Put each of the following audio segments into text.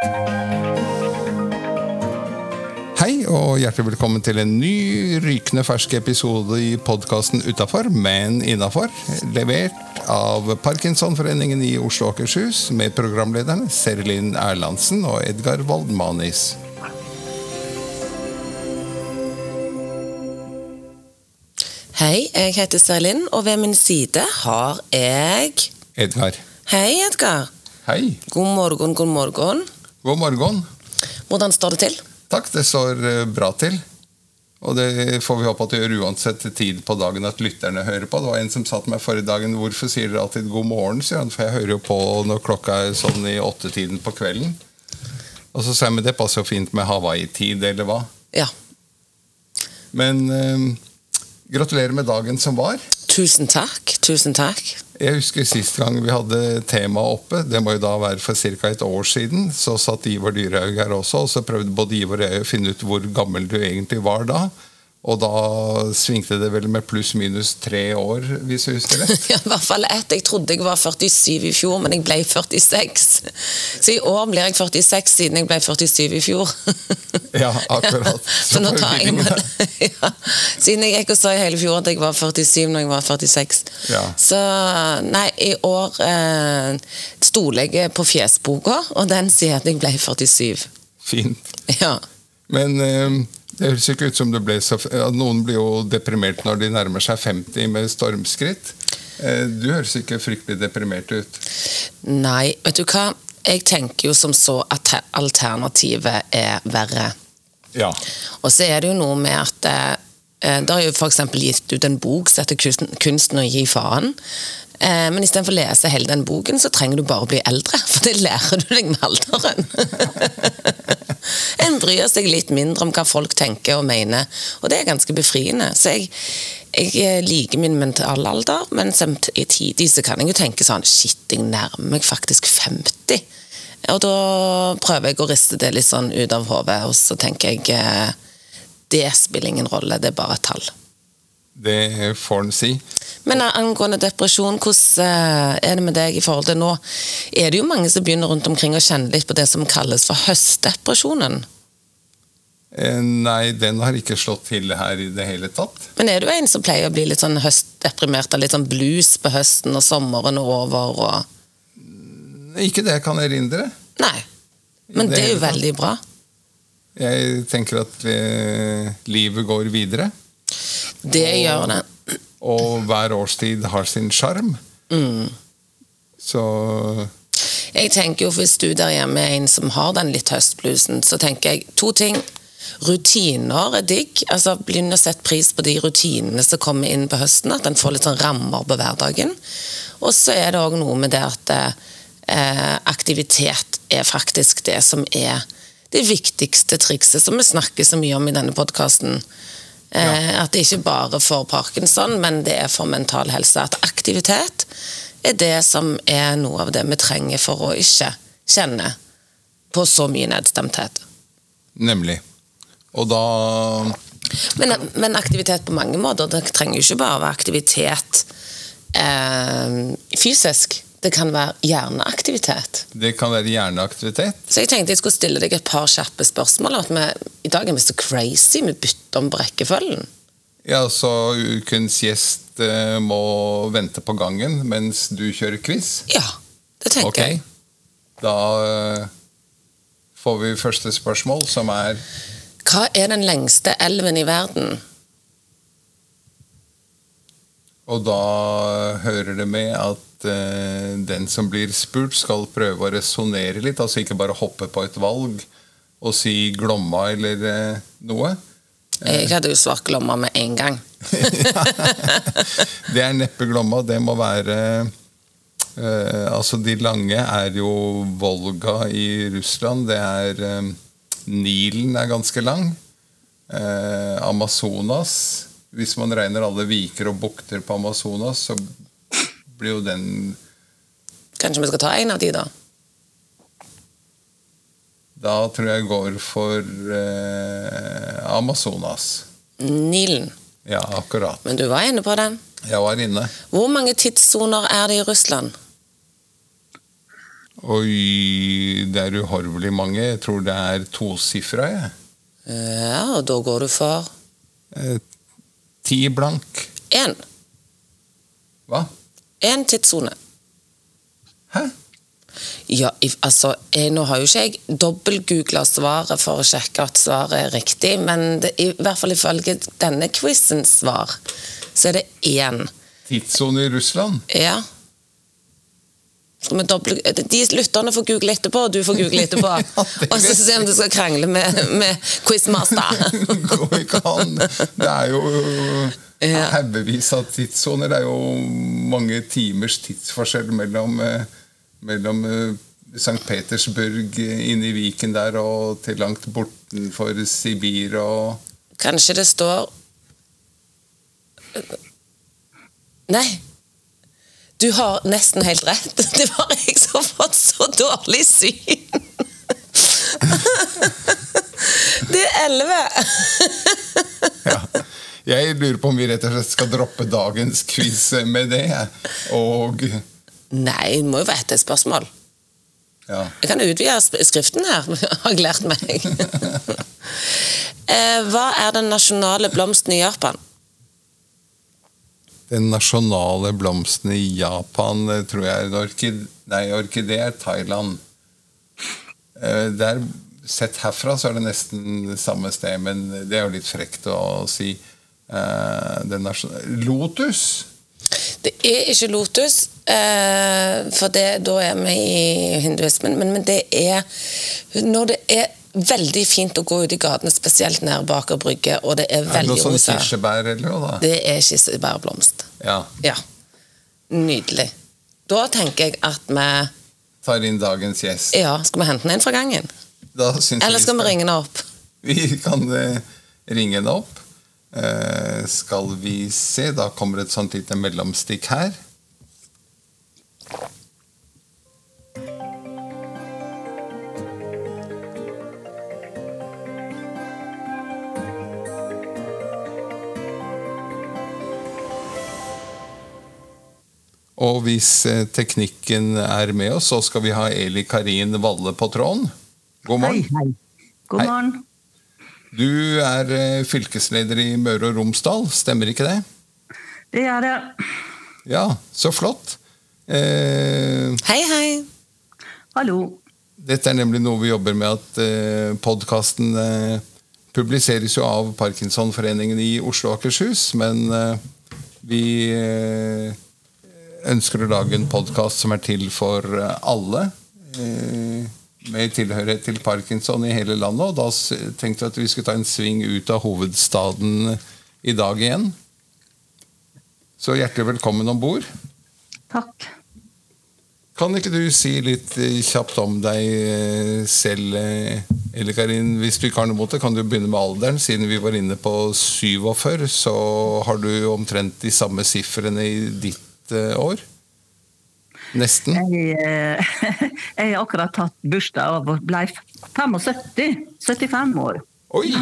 Hei og hjertelig velkommen til en ny rykende fersk episode i podkasten Utafor, men innafor. Levert av Parkinsonforeningen i Oslo og Akershus med programlederne Serlin Erlandsen og Edgar Waldmanis. Hei, jeg heter Serlin, og ved min side har jeg Edgar. Hei, Edgar. Hei. God morgen, god morgen. God morgen. Hvordan står det til? Takk, det står eh, bra til. Og det får vi håpe at det gjør uansett tid på dagen at lytterne hører på. Det var en som sa til meg forrige dagen 'Hvorfor sier dere alltid god morgen?' sier han, for jeg hører jo på når klokka er sånn i åttetiden på kvelden. Og så sa jeg men det passer jo fint med Hawaii-tid, eller hva? Ja. Men eh, gratulerer med dagen som var. Tusen takk. Tusen takk. Jeg husker Sist gang vi hadde temaet oppe, det må jo da være for ca. et år siden, så satt Ivar Dyrhaug her også, og så prøvde både Ivar og jeg å finne ut hvor gammel du egentlig var da. Og da svingte det vel med pluss-minus tre år, hvis jeg husker rett? Ja, i hvert fall ett. Jeg trodde jeg var 47 i fjor, men jeg ble 46. Så i år blir jeg 46 siden jeg ble 47 i fjor. Ja, akkurat. Så nå tar jeg med ja. Siden jeg gikk og sa i hele fjor at jeg var 47 når jeg var 46. Ja. Så nei, i år eh, stoler jeg på fjesboka, og den sier at jeg ble 47. Fint. Ja. Men eh, det høres ikke ut som det ble så ja, Noen blir jo deprimert når de nærmer seg 50 med stormskritt. Eh, Du høres ikke fryktelig deprimert ut. Nei, vet du hva? Jeg tenker jo som så at alternativet er verre. Ja. Og så er det jo noe med at eh, det er jo f.eks. gitt ut en bok som heter 'Kunsten å gi faen'. Eh, men istedenfor å lese hele den boken, så trenger du bare å bli eldre. For det lærer du deg med alderen. en bryr seg litt mindre om hva folk tenker og mener, og det er ganske befriende. Så jeg, jeg liker min mentale alder, men samtidig så kan jeg jo tenke sånn Shit, jeg nærmer meg faktisk 50. Og da prøver jeg å riste det litt sånn ut av hodet, og så tenker jeg eh, det spiller ingen rolle, det er bare et tall. Det får en si. Men angående depresjon, hvordan eh, er det med deg i forhold til nå? Er det jo mange som begynner rundt omkring å kjenne litt på det som kalles for høstdepresjonen? Eh, Nei, den har ikke slått til her i det hele tatt. Men er du en som pleier å bli litt sånn høstdeprimert av litt sånn blues på høsten og sommeren er over og Ikke det jeg kan erindre. Nei. Men Det det er jo veldig bra. Jeg tenker at eh, livet går videre. Det gjør det. Og hver årstid har sin sjarm. Mm. Så Jeg tenker jo Hvis du der hjemme er en som har den litt høstblusen, så tenker jeg to ting. Rutiner er digg. altså Begynn å sette pris på de rutinene som kommer inn på høsten. At en får litt sånn rammer på hverdagen. Og så er det òg noe med det at eh, aktivitet er faktisk det som er det viktigste trikset, som vi snakker så mye om i denne podkasten. Eh, At det ikke bare for parkinson, men det er for mental helse. At aktivitet er det som er noe av det vi trenger for å ikke kjenne på så mye nedstemthet. nemlig. Og da Men, men aktivitet på mange måter. Det trenger jo ikke bare å være aktivitet eh, fysisk. Det kan være hjerneaktivitet. Det kan være hjerneaktivitet. Så jeg tenkte jeg skulle stille deg et par kjappe spørsmål. At vi, I dag er vi så crazy. Vi bytter om brekkefølgen. rekkefølgen. Ja, så ukens gjest eh, må vente på gangen mens du kjører quiz. Ja, det tenker okay. jeg. Da eh, får vi første spørsmål, som er Hva er den lengste elven i verden? Og da hører det med at eh, den som blir spurt, skal prøve å resonnere litt. Altså ikke bare hoppe på et valg og si Glomma eller eh, noe. Jeg hadde jo svart Glomma med en gang. Det er neppe Glomma. Det må være eh, Altså, de lange er jo Volga i Russland. Det er eh, Nilen er ganske lang. Eh, Amazonas Hvis man regner alle viker og bukter på Amazonas, så blir jo den Kanskje vi skal ta en av de, da? Da tror jeg går for eh, Amazonas. Nilen. Ja, akkurat. Men du var inne på den. Jeg var inne. Hvor mange tidssoner er det i Russland? Oi, det er uhorvelig mange. Jeg tror det er tosifra, jeg. Ja, og da går du for Eh, Ti blank. én. Hva? Én tidssone. Hæ? Ja, altså, jeg, nå har jo ikke jeg dobbeltgoogla svaret for å sjekke at svaret er riktig, men det, i hvert fall ifølge denne quizens svar, så er det én. Tidssone i Russland? Ja. Doble, de lytterne får google etterpå, og du får google etterpå. Ja, og så se om du skal krangle med, med quizmaster. Går ikke an. Det er jo. Haugevis av tidssoner. Det er jo mange timers tidsforskjell mellom, eh, mellom eh, St. Petersburg eh, inne i Viken der og til langt bortenfor Sibir og Kanskje det står Nei. Du har nesten helt rett. Det var jeg som har fått så dårlig syn. Det er elleve. ja. Jeg lurer på om vi rett og slett skal droppe dagens quiz med det. Og Nei, det må jo være et spørsmål. ja. Jeg kan utvide skriften her, har jeg lært meg. Eh, Hva er den nasjonale blomsten i Japan? Den nasjonale blomsten i Japan eh, tror jeg er orkid Nei, orkidé er Thailand. Eh, Det er, sett herfra så er det nesten samme sted, men det er jo litt frekt å si. Eh, Den Lotus! Det er ikke lotus, eh, for det, da er vi i hinduismen. Men, men det er når det er veldig fint å gå ut i gatene, spesielt nær Baker Brygge, og det er veldig Er det noe sånn kirsebær eller noe, da? Det er kirsebærblomst. Ja. Ja. Nydelig. Da tenker jeg at vi Tar inn dagens gjest. Ja, skal vi hente den inn fra gangen? Eller skal vi ringe den opp? Vi kan eh, ringe henne opp. Eh, skal vi se, da kommer et sånt lite mellomstikk her. Og hvis eh, teknikken er med oss, så skal vi ha Eli Karin Valle på tråden. God morgen. Hei, hei. God morgen. Du er eh, fylkesleder i Møre og Romsdal, stemmer ikke det? Det er det. Ja, så flott. Eh, Hei, hei. Hallo. dette er nemlig noe vi jobber med at eh, podkasten eh, publiseres jo av Parkinsonforeningen i Oslo og Akershus, men eh, vi eh, ønsker å lage en podkast som er til for eh, alle. Eh, med tilhørighet til parkinson i hele landet. Og da tenkte vi at vi skulle ta en sving ut av hovedstaden i dag igjen. Så hjertelig velkommen om bord. Takk. Kan ikke du si litt eh, kjapt om deg eh, selv, Elle Karin? Hvis du ikke har noe mot det, kan du begynne med alderen. Siden vi var inne på 47, så har du omtrent de samme sifrene i ditt eh, år. Nesten. Jeg, eh, jeg har akkurat tatt bursdag og ble 75. 75 år. Oi!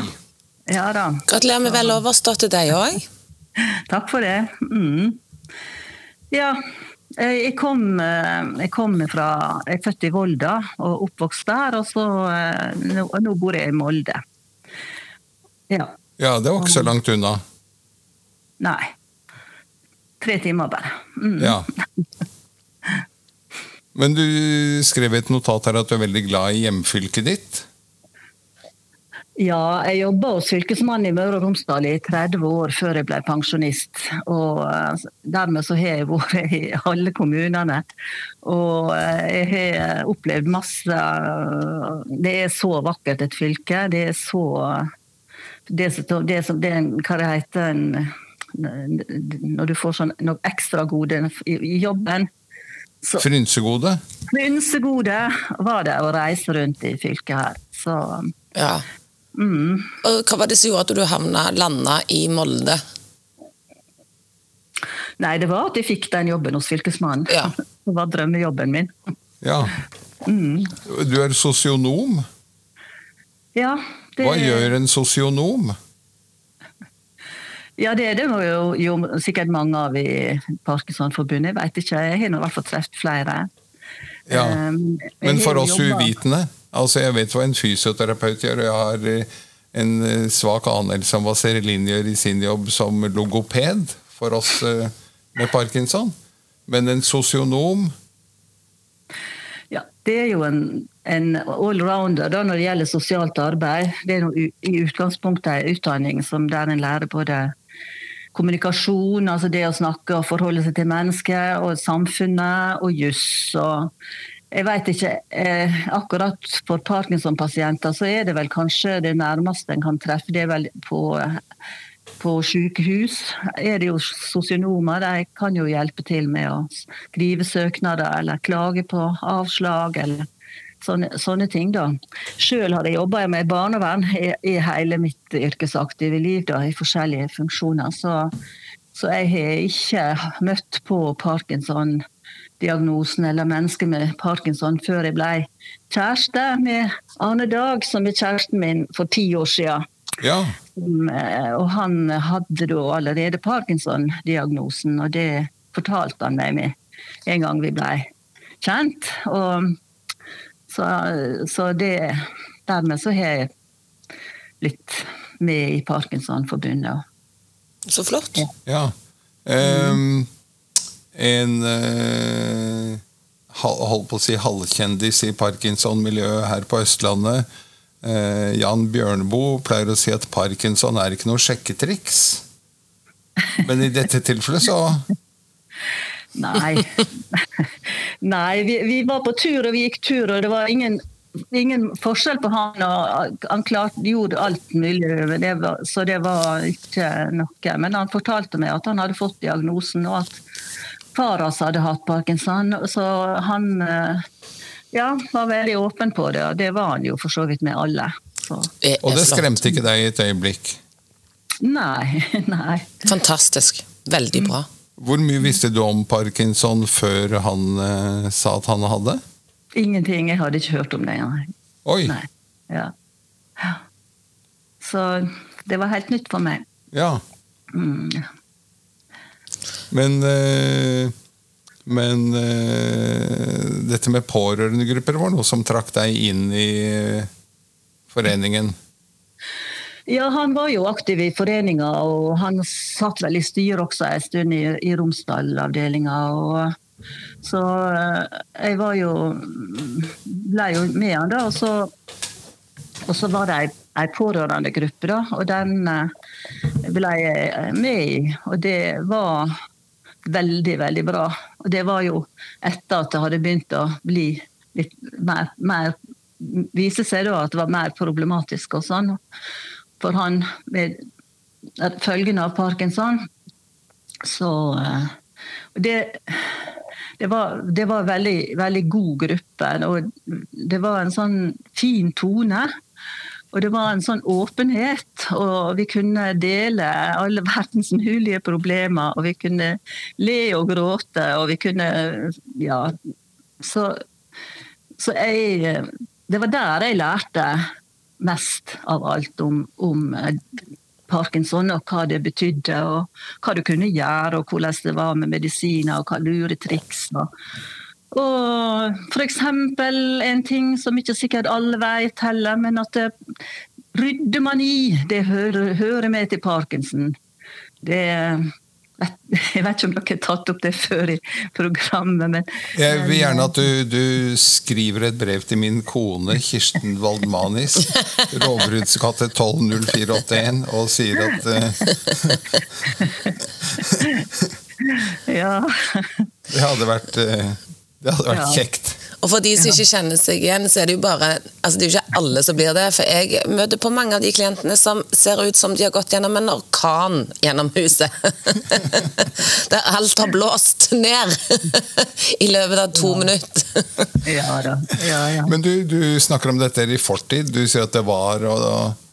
Ja da. Gratulerer med vel overstått til deg òg. Takk for det. Mm. Ja, jeg kom, eh, jeg kom fra Jeg er født i Volda og oppvokst der, og så eh, nå, nå bor jeg i Molde. Ja. Ja, det var ikke så langt unna. Nei. Tre timer bare. Mm. Ja. Men du skrev et notat her at du er veldig glad i hjemfylket ditt. Ja, jeg jobba hos Fylkesmannen i Møre og Romsdal i 30 år før jeg ble pensjonist. Og eh, dermed så har jeg vært i alle kommunene. Og eh, jeg har opplevd masse eh, Det er så vakkert et fylke. Det er så Det, det, det er en, hva det heter en, Når du får sånn ekstra gode i jobben. Så Frynsegode. Frynsegode var det å reise rundt i fylket her. Så Ja. mm. Og hva var det som gjorde at du havna, landa i Molde? Nei, det var at jeg fikk den jobben hos Fylkesmannen. Ja. Det var drømmejobben min. Ja. Mm. Du er sosionom. Ja, det, Hva gjør en sosionom? Ja, det, det var jo, jo sikkert mange av i Parkinsonforbundet. Jeg vet ikke, jeg har i hvert fall truffet flere. Ja. um, Men for oss jobbet- uvitende altså Jeg vet hva en fysioterapeut gjør, og jeg har eh, en eh, svak anelse om hva Serelin gjør i sin jobb som logoped for oss eh, med parkinson. Men en sosionom Ja, det er jo en, en allrounder da, når det gjelder sosialt arbeid. Det er noe, i utgangspunktet en utdanning som der en lærer både kommunikasjon, altså det å snakke og forholde seg til mennesker, og samfunnet, og juss. og jeg vet ikke, eh, akkurat For Parkinson-pasienter så er det vel kanskje det nærmeste en kan treffe. Det er vel på, på sykehus er det jo sosionomer. De kan jo hjelpe til med å skrive søknader eller klage på avslag. eller Sånne, sånne ting da. Selv har jeg jobba med barnevern i, i hele mitt yrkesaktive liv, da, i forskjellige funksjoner. Så, så jeg har ikke møtt på Parkinson-diagnosen eller mennesker med parkinson før jeg ble kjæreste med Arne Dag, som er kjæresten min for ti år siden. Ja, eh, Og han hadde da allerede Parkinson-diagnosen, og det fortalte han meg med en gang vi ble kjent. Og så, så det Dermed så har jeg blitt med i Parkinsonforbundet. Så flott. ja. Ehm, en uh, holdt på å si halvkjendis i parkinson-miljøet her på Østlandet. uh, Jan Bjørneboe pleier å si at parkinson er ikke noe sjekketriks. Men i dette tilfellet så Nei. Nei, vi, vi var på tur, og vi gikk tur, og det var ingen, ingen forskjell på han. og Han klarte, gjorde alt mulig, men det var, så det var ikke noe. Men han fortalte meg at han hadde fått diagnosen, og at far hans hadde hatt parkinson. Så han eh, ja, var veldig åpen på det, og det var han jo for så vidt med alle. Så. Er Og det skremte ikke deg i et øyeblikk. Nei, nei. Fantastisk. Veldig bra. Hvor mye visste du om parkinson før han eh, sa at han hadde? Ingenting. Jeg hadde ikke hørt om det. Nei. Oi! Nei. Ja. Ja. Så det var helt nytt for meg. Ja. Mm. Men eh, Men eh, dette med pårørendegrupper var noe som trakk deg inn i foreningen? foreningen? Ja, han var jo aktiv i foreninga, og han satt vel i styret også en stund i, i Romsdal-avdelinga. Så eh, jeg var jo ble jo med han da, og så, og så var det ei, ei pårørendegruppe, da, og den eh, ble jeg med i. Og det var veldig, veldig bra. Og det var jo etter at det hadde begynt å bli litt mer, mer Vise seg da at det var mer problematisk og sånn for han med følgene av parkinson. Så eh, det, det var, det var veldig, veldig god gruppe. Og det var en sånn fin tone. Og det var en sånn åpenhet, og vi kunne dele alle verdens mulige problemer. Og vi kunne le og gråte, og vi kunne Ja. Så, så jeg Det var der jeg lærte mest av alt om, om parkinson og hva det betydde, og hva du kunne gjøre, og hvordan det var med medisiner, og hva lure triks var. Og eksempel en ting som ikke sikkert alle vet heller, men at det, ryddemani, det hører, hører med til parkinson. Det jeg vet ikke om dere har tatt opp det før i programmet, men Jeg vil gjerne at du, du skriver et brev til min kone Kirsten Waldmanis, Rovbruddsgate 120481, og sier at uh, Ja. det hadde vært, eh, det hadde vært Ja. kjekt. Og for de som ikke kjenner seg igjen, så er det jo bare altså Det er jo ikke alle som blir det. For jeg møter på mange av de klientene som ser ut som de har gått gjennom en orkan gjennom huset. Der alt har blåst ned i løpet av to minutter. Ja da. Ja, ja. Men du, du snakker om dette i fortid. Du sier at det var, og, og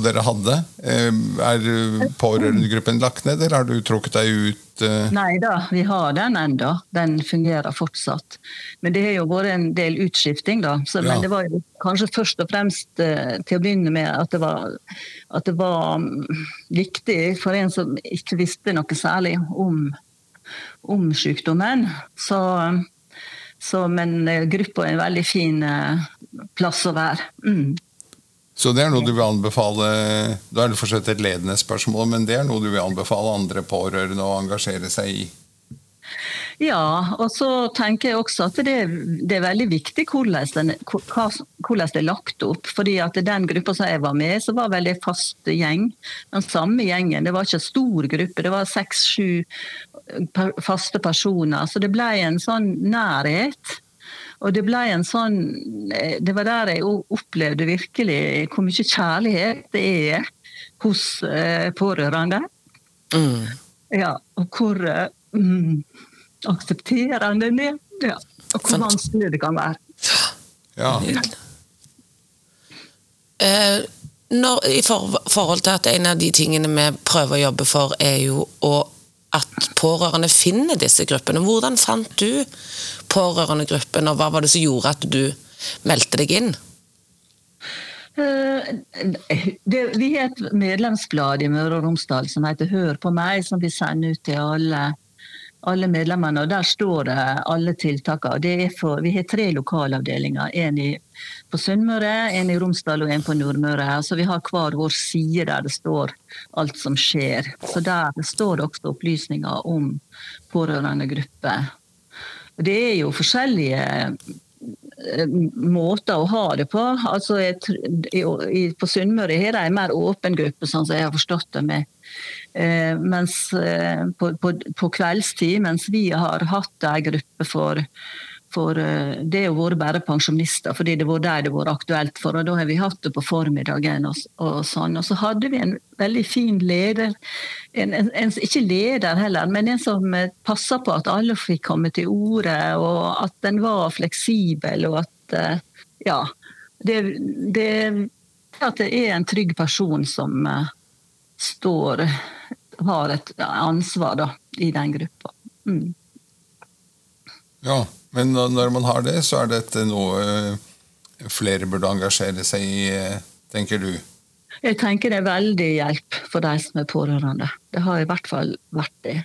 dere hadde. Eh, Er pårørendegruppen lagt ned, eller har du trukket deg ut? eh? Nei da, vi har den enda. Den fungerer fortsatt. Men det har jo vært en del utskifting, da. Så, Ja. Men det var jo kanskje først og fremst eh, til å begynne med at det var, at det var mm, viktig for en som ikke visste noe særlig om, om sykdommen. Så, Så, men gruppa er en veldig fin plass å være. Mm. Så det er noe du vil anbefale Da er det fortsatt et ledende spørsmål, men det er noe du vil anbefale andre pårørende å engasjere seg i? Ja, og så tenker jeg også at det, det er veldig viktig hvordan, den, hvordan, det er lagt opp. fordi at Den gruppa som jeg var med så var veldig fast gjeng. Den samme gjengen. Det var ikke stor gruppe, det var seks-sju faste personer. Så det ble en sånn nærhet. Og det ble en sånn Det var der jeg opplevde virkelig hvor mye kjærlighet det er hos eh, pårørende. Mm. Ja, og hvor mm, aksepterende en er. Ja. Og hvor vanskelig det kan være. Ja. Eh, når, I for, forhold til at en av de tingene vi prøver å jobbe for, er jo å at pårørende finner disse gruppene. Hvordan fant du pårørendegruppen, og hva var det som gjorde at du meldte deg inn? Eh, det, vi har et medlemsblad i Møre og Romsdal som heter Hør på meg, som vi sender ut til alle, alle medlemmene. og Der står det alle tiltakene. vi har tre lokalavdelinger. En i, på Sunnmøre, en i Romsdal og en på Nordmøre. Så vi har hver vår side der det står alt som skjer. Så Der står det også opplysninger om pårørendegrupper. Det er jo forskjellige eh, måter å ha det på. Altså, jeg, på Sunnmøre har de en mer åpen gruppe, sånn som jeg har forstått det med. Eh, mens eh, på, på, på, kveldstid, mens vi har hatt en gruppe for for eh, det har vært bare pensjonister, fordi det var der det var aktuelt for. og Da har vi hatt det på formiddagen. Og, og sånn. Og så hadde vi en veldig fin leder, en, en, en, ikke leder heller, men en som passa på at alle fikk komme til orde, og at den var fleksibel, og at ja, det, det, at det er en trygg person som står har et ansvar da, i den gruppa. Mm. Ja, men når man har det, så er dette noe eh, flere burde engasjere seg i, eh, tenker du? Jeg tenker det er veldig hjelp for de som er pårørende. Det har i hvert fall vært det.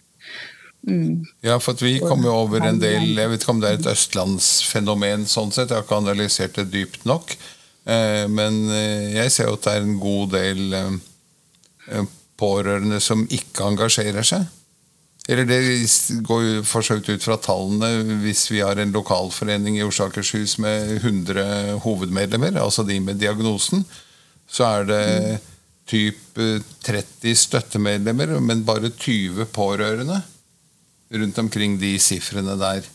Mm. Ja, for vi kom jo over en del Jeg vet ikke om det er et østlandsfenomen, sånn sett, jeg har ikke analysert det dypt nok. Eh, men jeg ser jo at det er en god del pårørende som ikke engasjerer seg. Eller det går jo for så vidt ut fra tallene. Hvis vi har en lokalforening i Oslo Akershus med 100 hovedmedlemmer, altså de med diagnosen, så er det typ 30 støttemedlemmer, men bare 20 pårørende rundt omkring de sifrene der.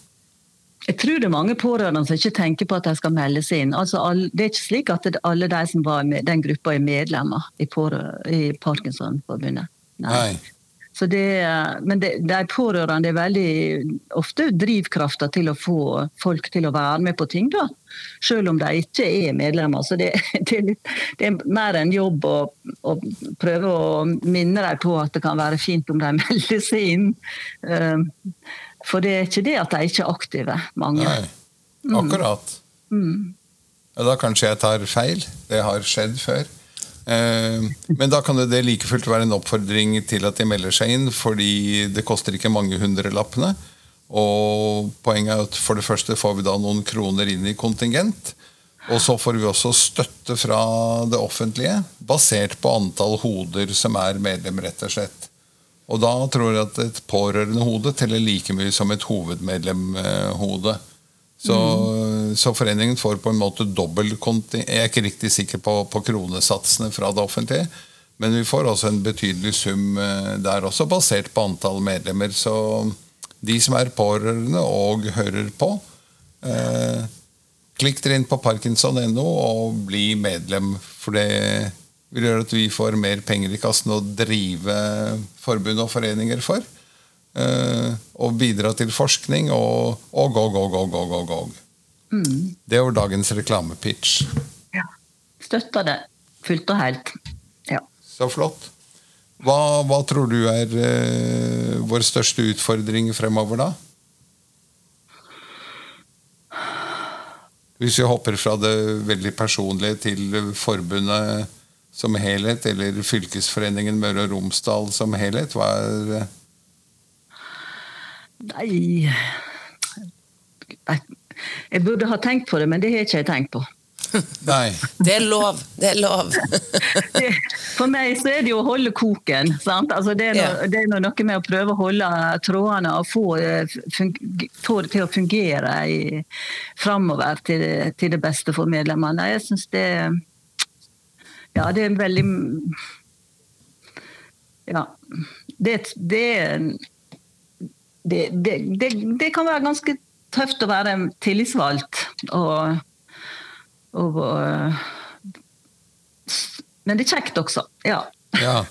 Jeg tror det er mange pårørende som ikke tenker på at de skal melde seg inn. Altså, det er ikke slik at alle de som var med den gruppa er medlemmer i, i Parkinsonforbundet. Nei. Nei. Så det, men det, de pårørende er veldig ofte drivkrafta til å få folk til å være med på ting, da. Selv om de ikke er medlemmer. Så det, det, det er, mer en jobb å, å, prøve å minne dem på at det kan være fint om de melder seg inn. Ehm, for det er ikke det at de ikke er aktive, mange. Nei, mm. akkurat. Mm. Mm. Ja, da kanskje jeg tar feil. Det har skjedd før. Eh, men da kan det like fullt være en oppfordring til at de melder seg inn, fordi det koster ikke mange hundrelappene. Og poenget er at for det første får vi da noen kroner inn i kontingent. Og så får vi også støtte fra det offentlige, basert på antall hoder som er medlem, rett og slett. Og da tror jeg at et pårørende hode teller like mye som et hovedmedlemhode. Så, mm. så, foreningen får på en måte dobbel Jeg er ikke riktig sikker på, på, kronesatsene fra det offentlige, men vi får også en betydelig sum eh, der også, basert på antall medlemmer. Så de som er pårørende og hører på, eh, klikk dere inn på parkinson.no og bli medlem. For det vil gjøre at vi får mer penger i kassen å drive forbund og foreninger for. Uh, og bidra til forskning og, og og, og, og, og, og. Mm. Det var dagens reklamepitch. Ja. Støtter det fullt og helt. Ja. Så flott. Hva, hva tror du er uh, vår største utfordring fremover, da? Hvis vi hopper fra det veldig personlige til forbundet som helhet, eller fylkesforeningen Møre og Romsdal som helhet, hva er Nei Jeg burde ha tenkt på det, men det har ikke jeg tenkt på. Nei. Det er lov. Det er lov. For meg så er det jo å holde koken. sant? Altså det, er noe, det er noe med å prøve å holde trådene og få, eh, få det til å fungere i, framover til, det- til det beste for medlemmene. Jeg syns det Ja, det er veldig Ja. Det, det, det, det, det, kan være ganske tøft å være tillitsvalgt og, og øh, Men det er kjekt også. Ja. Ja.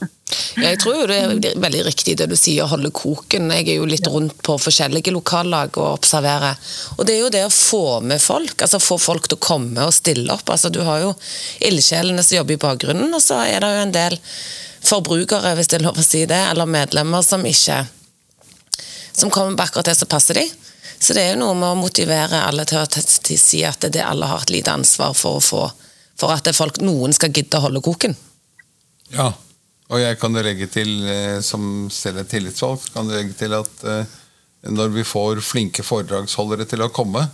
Jeg tror jo det er veldig riktig det du sier, å holde koken. Jeg er jo litt rundt på forskjellige lokallag og observerer. Og det er jo det å få med folk, altså få folk til å komme og stille opp. Altså Du har jo ildsjelene som jobber i bakgrunnen, og så er det jo en del forbrukere, hvis det er lov å si det, eller medlemmer som ikke Som kommer på akkurat det som passer de. Så det er jo noe med å motivere alle til å si at det alle har et lite ansvar for å få For at det er folk, noen skal gidde å holde koken. Ja, og jeg kan legge til, eh, som selv er tillitsvalgt, kan legge til at eh, når vi får flinke foredragsholdere til å komme,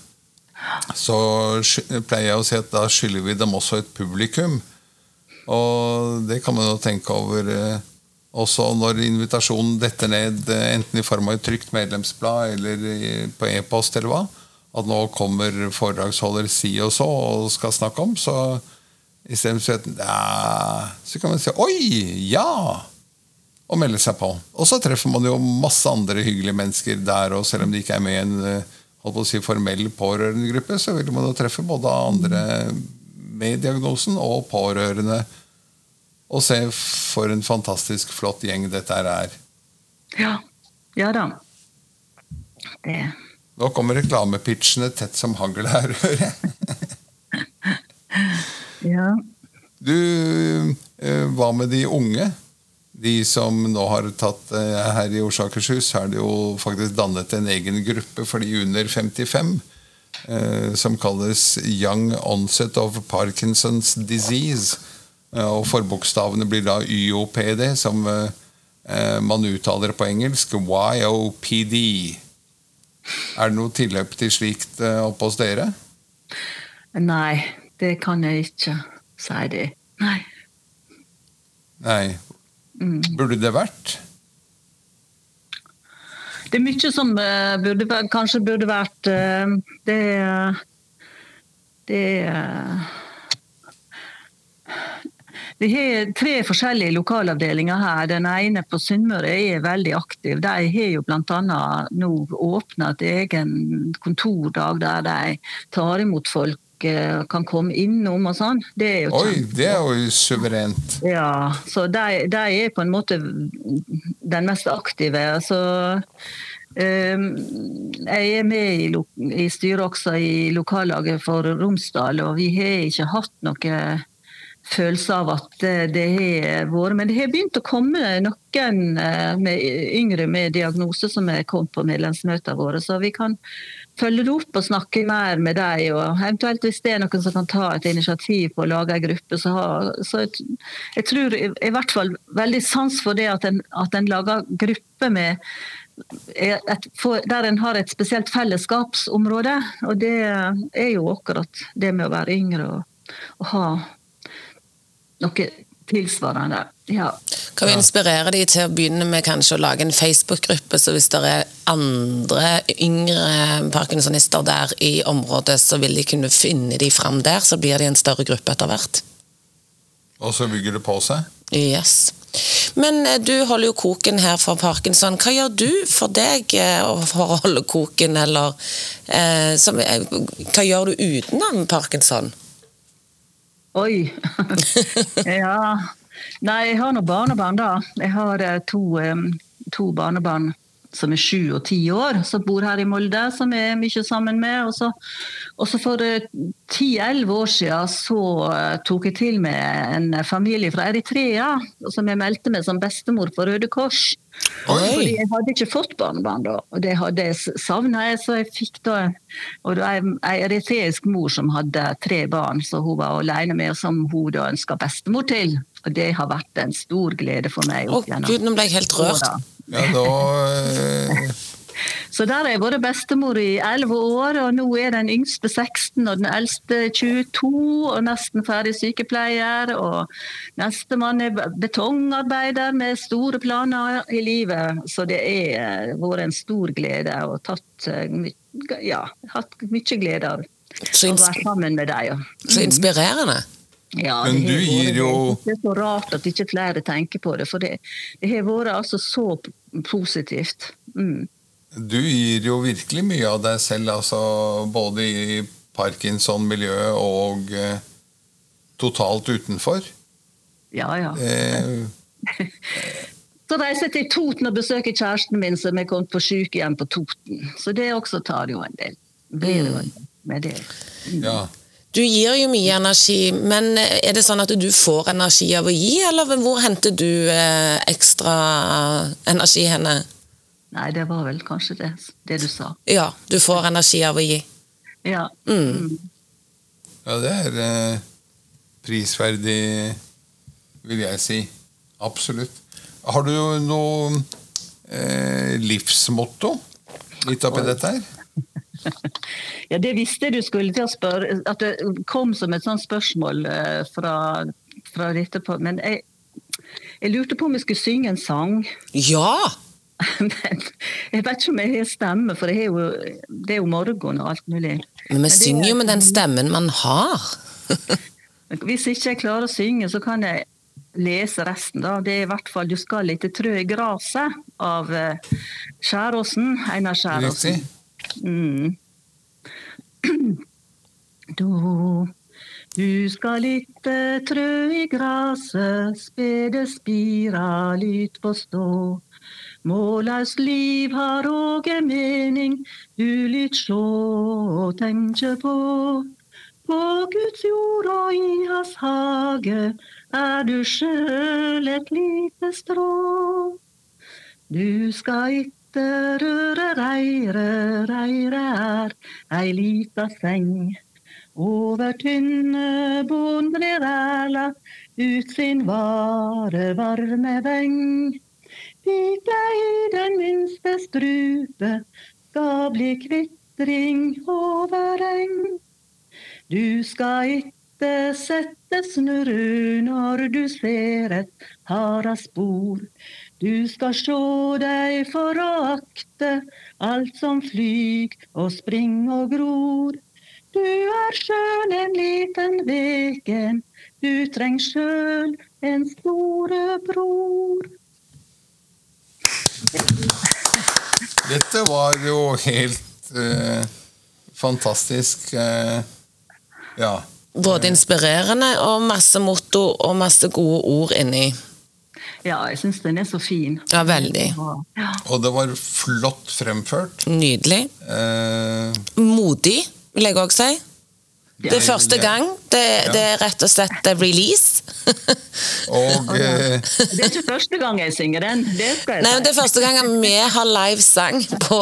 så pleier jeg å si at da skylder vi dem også et publikum. Og det kan man jo tenke over eh, også når invitasjonen detter ned, enten i form av et trygt medlemsblad eller på e-post eller hva, at nå kommer foredragsholder si og så og skal snakke om, så Istedenfor at ja, Så kan man si 'oi, ja!' og melde seg på. Og så treffer man jo masse andre hyggelige mennesker der, og selv om de ikke er med i en eh, holdt på å si, formell pårørendegruppe, så vil man jo treffe både andre med diagnosen og pårørende. Og se for en fantastisk flott gjeng dette her er. Ja, ja da. Det. Nå kommer reklamepitchene tett som hagl her, hører jeg. Ja. Du, eh, hva med de unge? De som nå har tatt eh, Her i Oslo og Akershus er det jo faktisk dannet en egen gruppe for de under 55. eh, Som kalles Young Onset of Parkinson's Disease. Og forbokstavene blir da YOPD, som man uttaler på engelsk. YOPD. Er det noe tilløp til slikt oppe hos dere? Nei, det kan jeg ikke si det. Nei. Nei. Burde det vært? Det er mye som eh, burde, kanskje burde vært eh, Det Det eh, Vi har tre forskjellige lokalavdelinger her. Den ene på Sunnmøre er veldig aktiv. De har jo bl.a. nå åpna et egen kontordag der de tar imot folk, kan komme innom og sånn. Det er jo Oi, det er jo suverent. ja, så de, de er på en måte den mest aktive. Så um, jeg er med i, i styret også i lokallaget for Romsdal, og vi har ikke hatt noe følelse av at det, det har vært Men det har begynt å komme noen eh, med yngre med diagnose som er kommet på medlemsmøtene våre, så vi kan følge det opp og snakke mer med dem. Og eventuelt hvis det er noen som kan ta et initiativ på å lage en gruppe, så, har, så jeg, jeg tror i, hvert fall veldig sans for det at en, at en lager gruppe med et, for, der en har et spesielt fellesskapsområde. Og det er jo akkurat det med å være yngre og, og ha noe tilsvarende. Ja. Kan vi inspirere de til å begynne med kanskje å lage en Facebook-gruppe, så hvis det er andre yngre parkinsonister der i området, så vil de kunne finne de fram der, så blir de en større gruppe etter hvert. Og så bygger det på seg. Yes. Men eh, du holder jo koken her for parkinson. Hva gjør du for deg eh, for å holde koken, eller eh, som, eh, hva gjør du utenom parkinson? Oi! ja. Nei, jeg har nå barnebarn, da. Jeg har eh, to, eh, to barnebarn som er sju og ti år, som bor her i Molde, som jeg er mye sammen med. Og så, og så for ti-elleve år siden så eh, tok jeg til med en familie fra Eritrea, som jeg meldte meg som bestemor på Røde Kors. Oi. Fordi jeg hadde ikke fått barnebarn da, og det hadde jeg savna. Så jeg fikk da og det var en ei eritreisk mor som hadde tre barn, så hun var alene med, og som hun da ønska bestemor til. Og det har vært en stor glede for meg. Å gud, nå ble jeg helt rørt. Ja, da eh, Så der har jeg vært bestemor i 11 år, og nå er den yngste 16 og den eldste 22 og nesten ferdig sykepleier. Og nestemann er betongarbeider med store planer i livet. Så det har vært en stor glede og tatt, ja, hatt mye glede av å være sammen med deg. Så inspirerende. Ja, Men du gir jo Det er så rart at ikke flere tenker på det, for det, det har vært altså så positivt. Mm. Du gir jo virkelig mye av deg selv, altså både i Parkinson-miljøet og eh, totalt utenfor. Ja, ja. Eh, Så reiser jeg til Toten og besøker kjæresten min som er kommet på sykehjem på Toten. Så det også tar jo en del. Blir jo en del med det. ja. Du gir jo mye energi, men er det sånn at du får energi av å gi, eller hvor henter du eh, ekstra energi henne? Nei, det var vel kanskje det, det du sa. Ja, du får energi av å gi. Ja. Mm. ja, det er eh, prisverdig, vil jeg si. Absolutt. Har du noe eh, livsmotto litt oppi dette her? ja, det visste du skulle til å spørre. At det kom som et sånt spørsmål eh, fra, fra dette på Men jeg, jeg lurte på om jeg skulle synge en sang. Ja! Men jeg vet ikke om jeg har stemme, for det er jo, det er jo morgen og alt mulig. Men vi synger er- jo med den stemmen man har. Hvis ikke jeg klarer å synge, så kan jeg lese resten. da. Det er i hvert fall 'Du skal ikke trø i graset' av eh, Skjæråsen. Einar Skjæråsen. Mm. Du, du skal lytte trø i graset, spede spira lyt stå. Målaust liv har òg en mening, du lyt sjå og tenkje på. På Guds jord og i hans hage er du sjøl et lite strå. Du skal itte røre reire, reire er ei lita seng. Over tynne bonder blir æla ut sin vare varme veng. Dit i den minste strupe skal bli kvitring over eng. Du skal itte sette snurru når du ser et hara spor. Du skal sjå deg for å akte alt som flyg og spring og gror. Du er sjøl en liten veken, du treng sjøl en store bror. Dette var jo helt eh, fantastisk. Eh, ja. Både inspirerende og masse motto og masse gode ord inni. Ja, jeg syns den er så fin. Ja, veldig. Ja. Og det var flott fremført. Nydelig. Eh, Modig, vil jeg òg si. Det er første gang. Det, det er rett og slett release. og eh, Det er ikke første gang jeg synger den. Det skal jeg Nei, men Det er første gang vi har livesang på,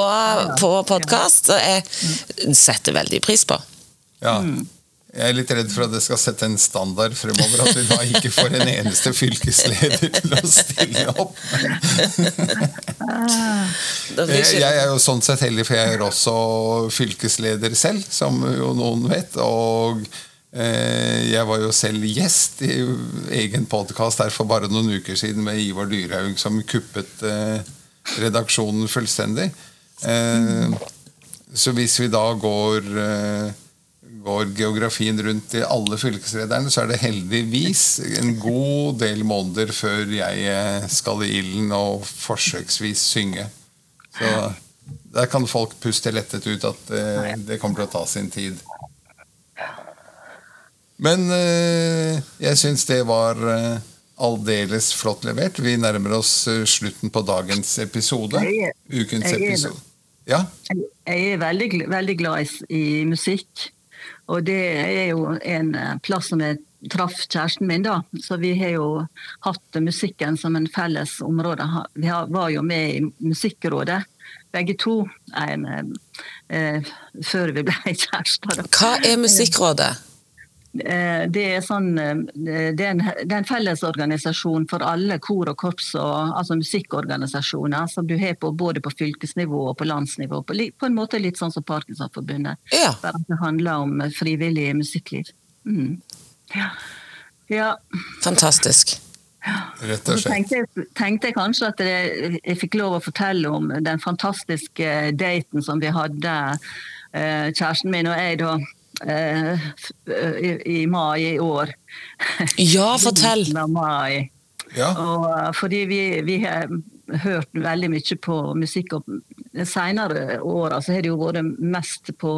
på podkast, så jeg setter veldig pris på. ja. Jeg er litt redd for at det skal sette en standard fremover. At vi da ikke får en eneste fylkesleder til å stille opp. Jeg, er jo sånn sett heldig, for jeg er også fylkesleder selv, som jo noen vet. Og eh, jeg var jo selv gjest i egen podkast her for bare noen uker siden med Ivar Dyrhaug, som kuppet eh, redaksjonen fullstendig. Eh, så hvis vi da går går geografien rundt i alle fylkeslederne, så er det heldigvis en god del måneder før jeg eh, skal i ilden og forsøksvis synge. Så der kan folk puste lettet ut at eh, det kommer til å ta sin tid. Men eh, jeg syns det var aldeles flott levert. Vi nærmer oss slutten på dagens episode. Ukens episode. Ja, Jeg er veldig, veldig glad i, i musikk. Og det er jo en eh, plass som jeg traff kjæresten min, da. Så vi har jo hatt musikken som en felles område. Vi var jo med i Musikkrådet, begge to, en, eh, før vi ble kjærester. Hva er Musikkrådet? Eh, det er, sånn, eh, det er, en, det er en fellesorganisasjon for alle kor og korps, og, altså musikkorganisasjoner, som du har på, både på fylkesnivå og på landsnivå. På, på en måte litt sånn som Parkinsonforbundet. Ja. Bare at det handler om frivillig musikkliv. Mm. Ja. ja. Fantastisk. Rett og Så slett. tenkte jeg, tenkte jeg kanskje at jeg, jeg fikk lov å fortelle om den fantastiske daten som vi hadde, eh, kjæresten min og jeg, da. Eh, i, I mai i år. Ja, fortell. Ja. Og, eh, fordi vi, vi har hørt veldig mye på musikk. og De senere åra så har det jo vært mest på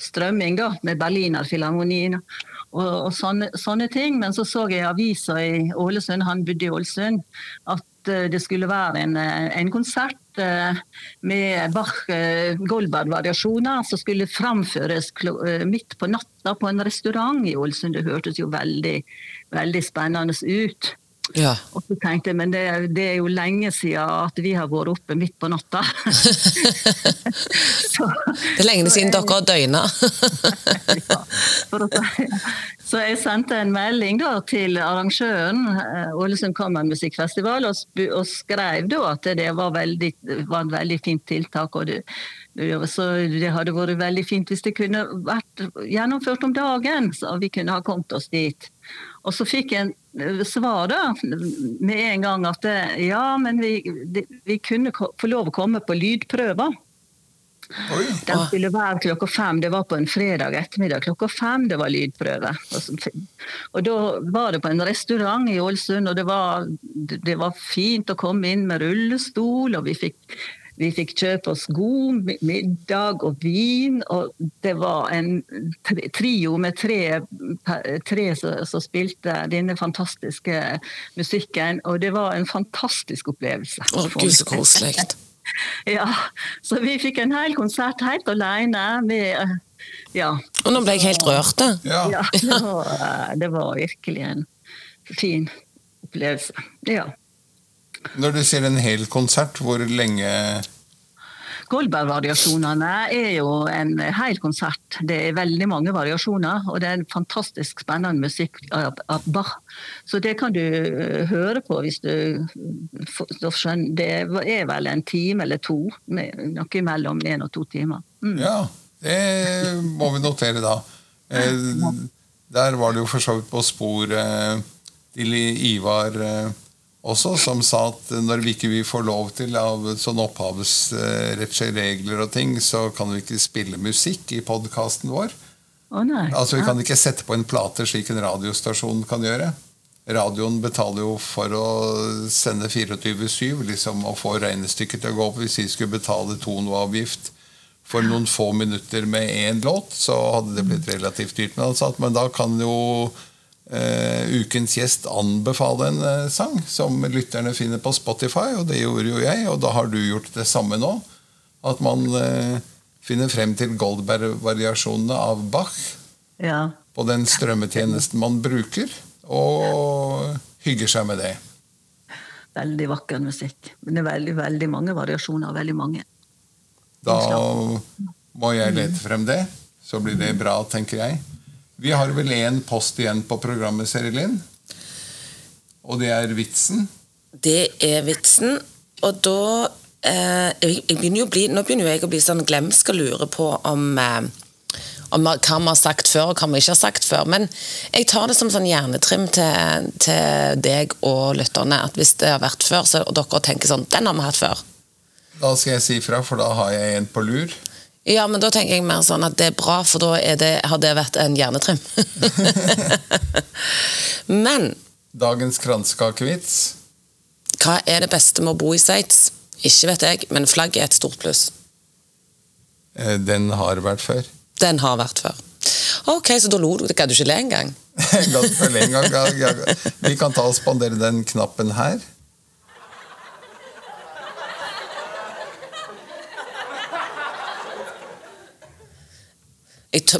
strømming, da, med Berliner Filharmonien og, og sånne, sånne ting. Men så så jeg i avisa i Ålesund, han bodde i Ålesund, at eh, det skulle være en, eh, en konsert eh, med Bach eh, Goldberg-variasjoner som skulle framføres midt på natta på en restaurant i Ålesund. Det hørtes jo veldig, veldig spennende ut. Ja. Og så tenkte jeg, men det, det er jo lenge siden at vi har vært oppe midt på natta. så, Det er lenge siden dere har døgna. ja, så jeg sendte en melding da, til arrangøren, eh, Ålesund Kammermusikkfestival, og, og skrev da at det var, veldig, var en veldig fint tiltak. og det- så det hadde vært veldig fint hvis det kunne vært gjennomført om dagen, så vi kunne ha kommet oss dit. Og så fikk jeg en svar da, med en gang at ja, men vi, det- vi kunne få lov å komme på lydprøver. Oi. Den Ah. skulle være klokka fem. Det var på en fredag ettermiddag. Klokka fem det var lydprøve. Og Og da var det på en restaurant i Ålesund, og det var, det var fint å komme inn med rullestol, og vi fikk, vi fikk kjøpe oss god middag og vin, og det var en trio med tre, tre som, spilte denne fantastiske musikken, og det var en fantastisk opplevelse. Å, gud, så koselig. Ja, så vi fikk en hel konsert helt alene med eh, Ja. Og nå ble jeg helt rørt. Ja. ja det, var, eh, det var virkelig en fin opplevelse. Ja. Når du sier en hel konsert, hvor lenge Goldberg-variasjonene er jo en hel konsert. Det er veldig mange variasjoner, og det er en fantastisk spennende musikk av, av Bach. Så det kan du eh, høre på hvis du skjønner Det er vel en time eller to, noe mellom én og to timer. Mm. Ja, det må vi notere da. Eh, der var det jo for så vidt på sporet til Ivar eh, også, som sa at når vi ikke vi får lov til av sånne opphavsrettslige regler og ting, så kan vi ikke spille musikk i podkasten vår. Oh. Altså Vi kan ikke sette på en plate slik en radiostasjon kan gjøre. Radioen betaler jo for å sende 24-7 liksom, og få regnestykket til å gå opp. Hvis vi skulle betale tonoavgift for noen få minutter med én låt, så hadde det blitt relativt dyrt. Men, altså, men da kan jo eh, ukens gjest anbefale en uh, sang som lytterne finner på Spotify, og det gjorde jo jeg, og da har du gjort det samme nå. At man uh, finner frem til Goldberg-variasjonene av Bach Ja. på den strømmetjenesten man bruker, og hygger seg med det. Veldig vakker musikk. Men det er veldig, veldig mange variasjoner. veldig mange. Da må jeg lete frem det, så blir det bra, tenker jeg. Vi har vel én post igjen på programmet, Serilin. Og det er vitsen. Det er vitsen, og da eh, jeg, jeg begynner bli, Nå begynner jeg å bli sånn glemsk og lure på om, eh, om hva vi har sagt før og hva vi ikke har sagt før. Men jeg tar det som sånn hjernetrim til, til deg og lytterne. At hvis det har vært før, så og dere tenker sånn Den har vi hatt før. Da skal jeg si fra, for da har jeg en på lur. Ja, men da tenker jeg mer sånn at det er bra, for da det, har det vært en hjernetrim. men Dagens kransekakevits. hva er det beste med å bo i Sveits? Ikke vet jeg, men flagget er et stort pluss. Eh, Den har vært før. Den har vært før. Ok, så da lo du. Gadd du ikke le engang. La oss følge en gang. Ja, ja. Vi kan ta og spandere den knappen her.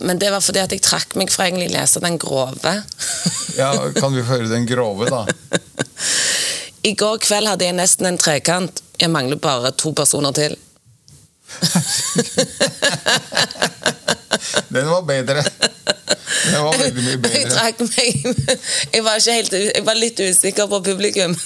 Men det var fordi at jeg trakk meg fra egentlig å lese den grove. Ja, Kan vi få høre den grove, da? I går kveld hadde jeg nesten en trekant. Jeg mangler bare to personer til. Den var bedre. Den var veldig mye bedre. Jeg trakk meg Jeg var, helt, jeg var litt usikker på publikum.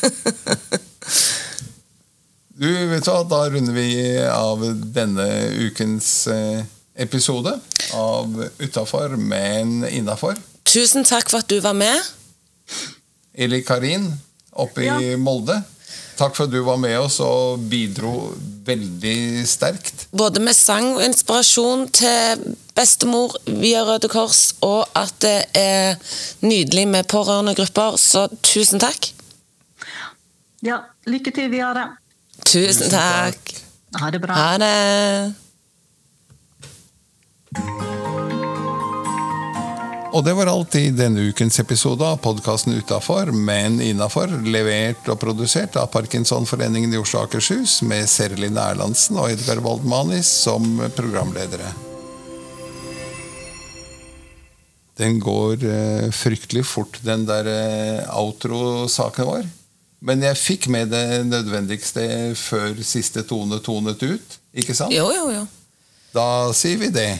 Du, vet du hva, Da runder vi av denne ukens eh, episode av Utafor, men innafor. Tusen takk for at du var med. Eli Karin oppe i Ja. Molde. Takk for at du var med oss og bidro veldig sterkt. Både med sang og inspirasjon til bestemor via Røde Kors, og at det er nydelig med pårørendegrupper. Så tusen takk. Ja, lykke til videre. Tusen takk. Ha det bra. Ha det. Og det var alt i denne ukens episode av podkasten Utafor, men innafor, levert og produsert av Parkinsonforeningen i Oslo og Akershus, med Serlin Erlandsen og Edgar Waldmanis som programledere. Den går eh, fryktelig fort, den der eh, outro-saken vår. Men jeg fikk med det nødvendigste før siste tone tonet ut, ikke sant? Jo, jo, jo. Da sier vi det.